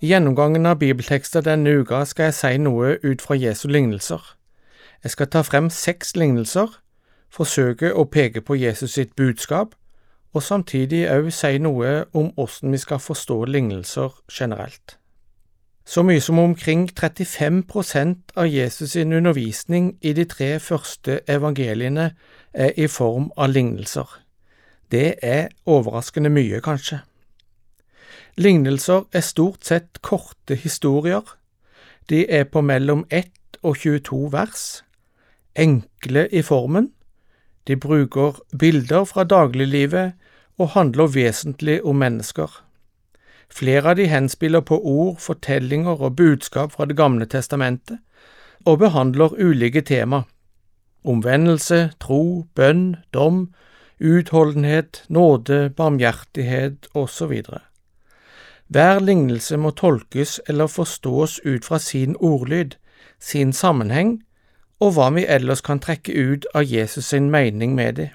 I gjennomgangen av bibeltekster denne uka skal jeg si noe ut fra Jesu lignelser. Jeg skal ta frem seks lignelser, forsøke å peke på Jesus sitt budskap, og samtidig òg si noe om åssen vi skal forstå lignelser generelt. Så mye som omkring 35% av Jesus sin undervisning i de tre første evangeliene er i form av lignelser. Det er overraskende mye, kanskje. Lignelser er stort sett korte historier. De er på mellom 1 og 22 vers, enkle i formen. De bruker bilder fra dagliglivet og handler vesentlig om mennesker. Flere av de henspiller på ord, fortellinger og budskap fra Det gamle testamentet, og behandler ulike tema – omvendelse, tro, bønn, dom, utholdenhet, nåde, barmhjertighet osv. Hver lignelse må tolkes eller forstås ut fra sin ordlyd, sin sammenheng, og hva vi ellers kan trekke ut av Jesus sin mening med det.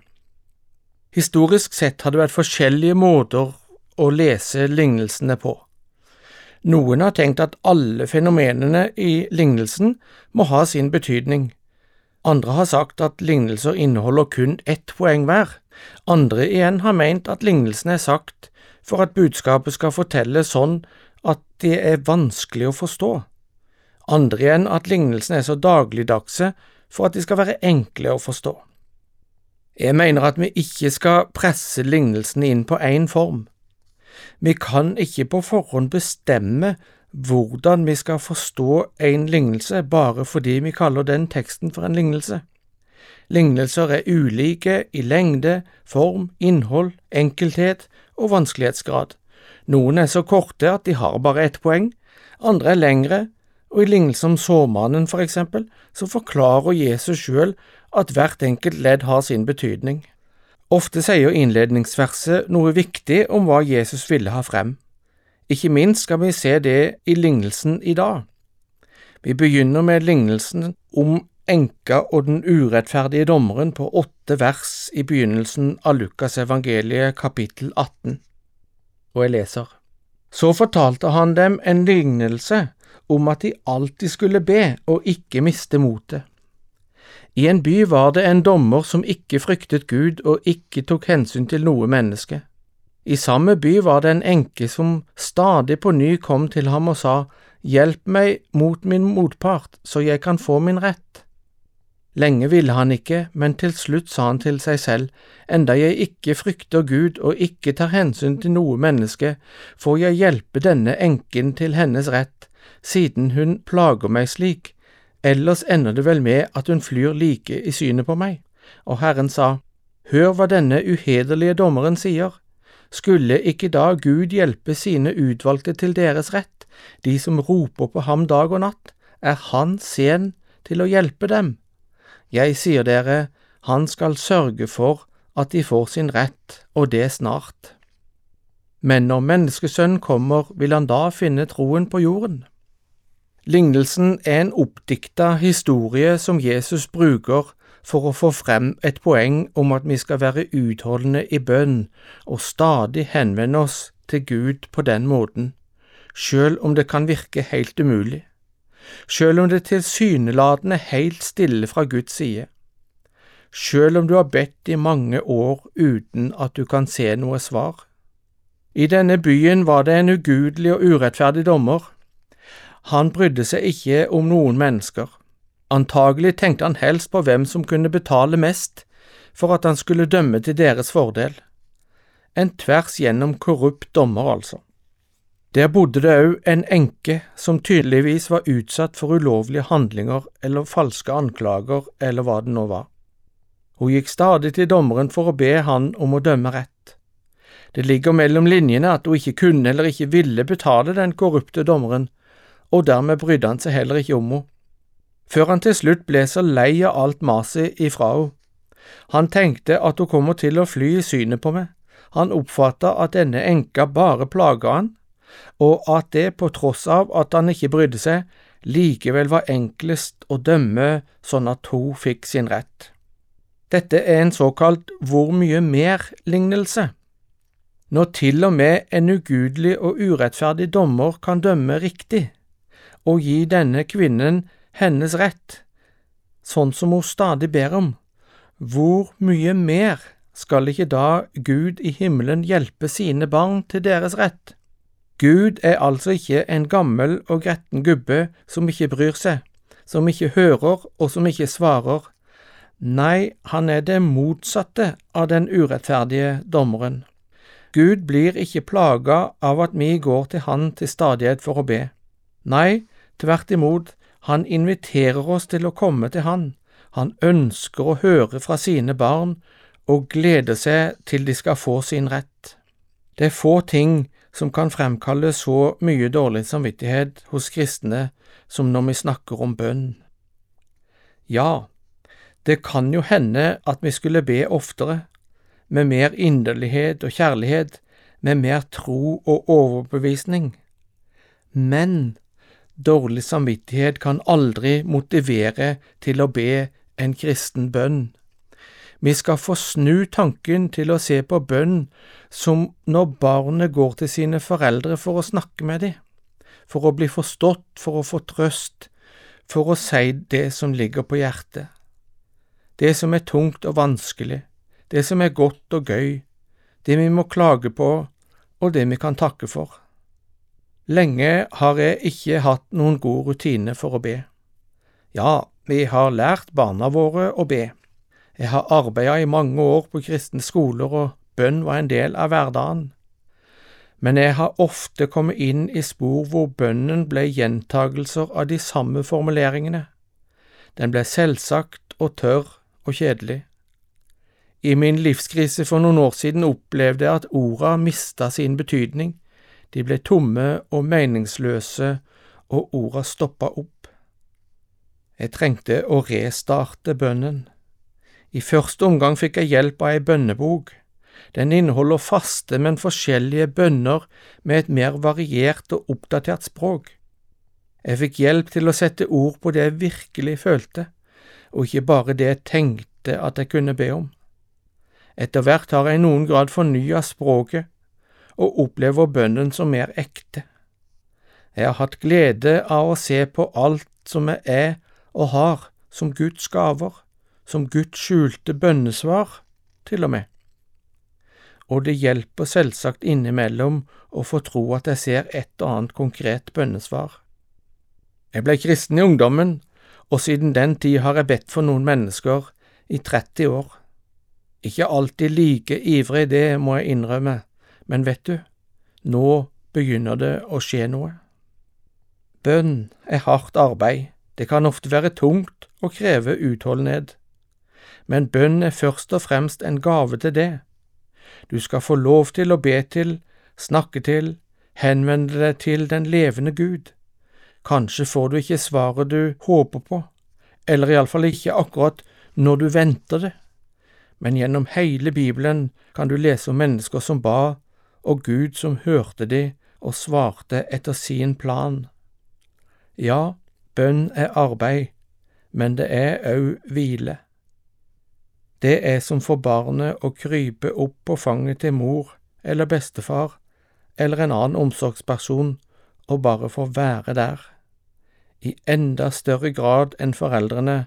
Historisk sett har det vært forskjellige måter å lese lignelsene på. Noen har tenkt at alle fenomenene i lignelsen må ha sin betydning. Andre har sagt at lignelser inneholder kun ett poeng hver. Andre igjen har meint at lignelsen er sagt for at budskapet skal fortelles sånn at det er vanskelig å forstå. Andre igjen at lignelsen er så dagligdagse for at de skal være enkle å forstå. Jeg mener at vi ikke skal presse lignelsene inn på én form. Vi kan ikke på forhånd bestemme hvordan vi skal forstå en lignelse bare fordi vi kaller den teksten for en lignelse. Lignelser er ulike i lengde, form, innhold, enkelthet og vanskelighetsgrad. Noen er så korte at de har bare ett poeng, andre er lengre, og i lignelsen om såmannen for eksempel, så forklarer Jesus sjøl at hvert enkelt ledd har sin betydning. Ofte sier innledningsverset noe viktig om hva Jesus ville ha frem. Ikke minst skal vi se det i lignelsen i dag. Vi begynner med lignelsen om enka og den urettferdige dommeren på åtte vers i begynnelsen av Lukas evangeliet kapittel 18, og jeg leser. Så fortalte han dem en lignelse om at de alltid skulle be og ikke miste motet. I en by var det en dommer som ikke fryktet Gud og ikke tok hensyn til noe menneske. I samme by var det en enke som stadig på ny kom til ham og sa, Hjelp meg mot min motpart, så jeg kan få min rett. Lenge ville han ikke, men til slutt sa han til seg selv, enda jeg ikke frykter Gud og ikke tar hensyn til noe menneske, får jeg hjelpe denne enken til hennes rett, siden hun plager meg slik, ellers ender det vel med at hun flyr like i synet på meg. Og Herren sa, Hør hva denne uhederlige dommeren sier. Skulle ikke da Gud hjelpe sine utvalgte til deres rett, de som roper på ham dag og natt, er han sen til å hjelpe dem? Jeg sier dere, han skal sørge for at de får sin rett, og det snart. Men når Menneskesønnen kommer, vil han da finne troen på jorden? Lignelsen er en oppdikta historie som Jesus bruker for å få frem et poeng om at vi skal være utholdende i bønn og stadig henvende oss til Gud på den måten, sjøl om det kan virke helt umulig sjøl om det tilsynelatende er helt stille fra Guds side, sjøl om du har bedt i mange år uten at du kan se noe svar. I denne byen var det en ugudelig og urettferdig dommer. Han brydde seg ikke om noen mennesker. Antagelig tenkte han helst på hvem som kunne betale mest for at han skulle dømme til deres fordel. En tvers gjennom korrupt dommer, altså. Der bodde det òg en enke som tydeligvis var utsatt for ulovlige handlinger eller falske anklager eller hva det nå var. Hun gikk stadig til dommeren for å be han om å dømme rett. Det ligger mellom linjene at hun ikke kunne eller ikke ville betale den korrupte dommeren, og dermed brydde han seg heller ikke om henne. Før han til slutt ble så lei av alt maset ifra henne. Han tenkte at hun kommer til å fly i synet på meg. Han oppfatta at denne enka bare plaga han, og at det, på tross av at han ikke brydde seg, likevel var enklest å dømme sånn at hun fikk sin rett. Dette er en såkalt hvor mye mer-lignelse. når til og med en ugudelig og urettferdig dommer kan dømme riktig og gi denne kvinnen hennes rett, sånn som hun stadig ber om, hvor mye mer skal ikke da Gud i himmelen hjelpe sine barn til deres rett? Gud er altså ikke en gammel og gretten gubbe som ikke bryr seg, som ikke hører og som ikke svarer. Nei, han er det motsatte av den urettferdige dommeren. Gud blir ikke plaga av at vi går til Han til stadighet for å be. Nei, tvert imot, han inviterer oss til å komme til Han. Han ønsker å høre fra sine barn og gleder seg til de skal få sin rett. Det er få ting som kan fremkalle så mye dårlig samvittighet hos kristne som når vi snakker om bønn. Ja, det kan jo hende at vi skulle be oftere, med mer inderlighet og kjærlighet, med mer tro og overbevisning. Men dårlig samvittighet kan aldri motivere til å be en kristen bønn. Vi skal få snu tanken til å se på bønn som når barnet går til sine foreldre for å snakke med dem, for å bli forstått, for å få trøst, for å si det som ligger på hjertet, det som er tungt og vanskelig, det som er godt og gøy, det vi må klage på, og det vi kan takke for. Lenge har jeg ikke hatt noen god rutine for å be. Ja, vi har lært barna våre å be. Jeg har arbeidet i mange år på kristne skoler, og bønn var en del av hverdagen. Men jeg har ofte kommet inn i spor hvor bønnen ble gjentagelser av de samme formuleringene. Den ble selvsagt og tørr og kjedelig. I min livskrise for noen år siden opplevde jeg at orda mista sin betydning, de ble tomme og meningsløse, og orda stoppa opp. Jeg trengte å restarte bønnen. I første omgang fikk jeg hjelp av ei bønnebok. Den inneholder faste, men forskjellige bønner med et mer variert og oppdatert språk. Jeg fikk hjelp til å sette ord på det jeg virkelig følte, og ikke bare det jeg tenkte at jeg kunne be om. Etter hvert har jeg i noen grad fornya språket og opplever bønnen som mer ekte. Jeg har hatt glede av å se på alt som jeg er og har som Guds gaver, som Guds skjulte bønnesvar, til og med. Og det hjelper selvsagt innimellom å få tro at jeg ser et og annet konkret bønnesvar. Jeg ble kristen i ungdommen, og siden den tid har jeg bedt for noen mennesker i 30 år. Ikke alltid like ivrig, det må jeg innrømme, men vet du, nå begynner det å skje noe. Bønn er hardt arbeid, det kan ofte være tungt og kreve utholdenhet, men bønn er først og fremst en gave til det. Du skal få lov til å be til, snakke til, henvende deg til den levende Gud. Kanskje får du ikke svaret du håper på, eller iallfall ikke akkurat når du venter det men gjennom hele Bibelen kan du lese om mennesker som ba, og Gud som hørte de og svarte etter sin plan. Ja, bønn er arbeid, men det er òg hvile. Det er som for barnet å krype opp på fanget til mor eller bestefar eller en annen omsorgsperson og bare få være der. I enda større grad enn foreldrene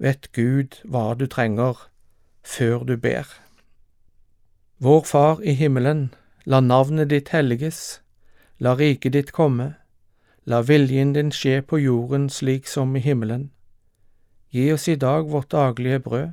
vet Gud hva du trenger før du ber. Vår Far i himmelen, la navnet ditt helliges, la riket ditt komme, la viljen din skje på jorden slik som i himmelen. Gi oss i dag vårt daglige brød,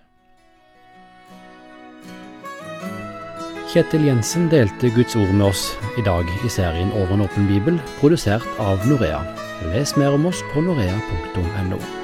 Kjetil Jensen delte Guds ord med oss i dag i serien Over en åpen bibel, produsert av Norea. Les mer om oss på norea.no.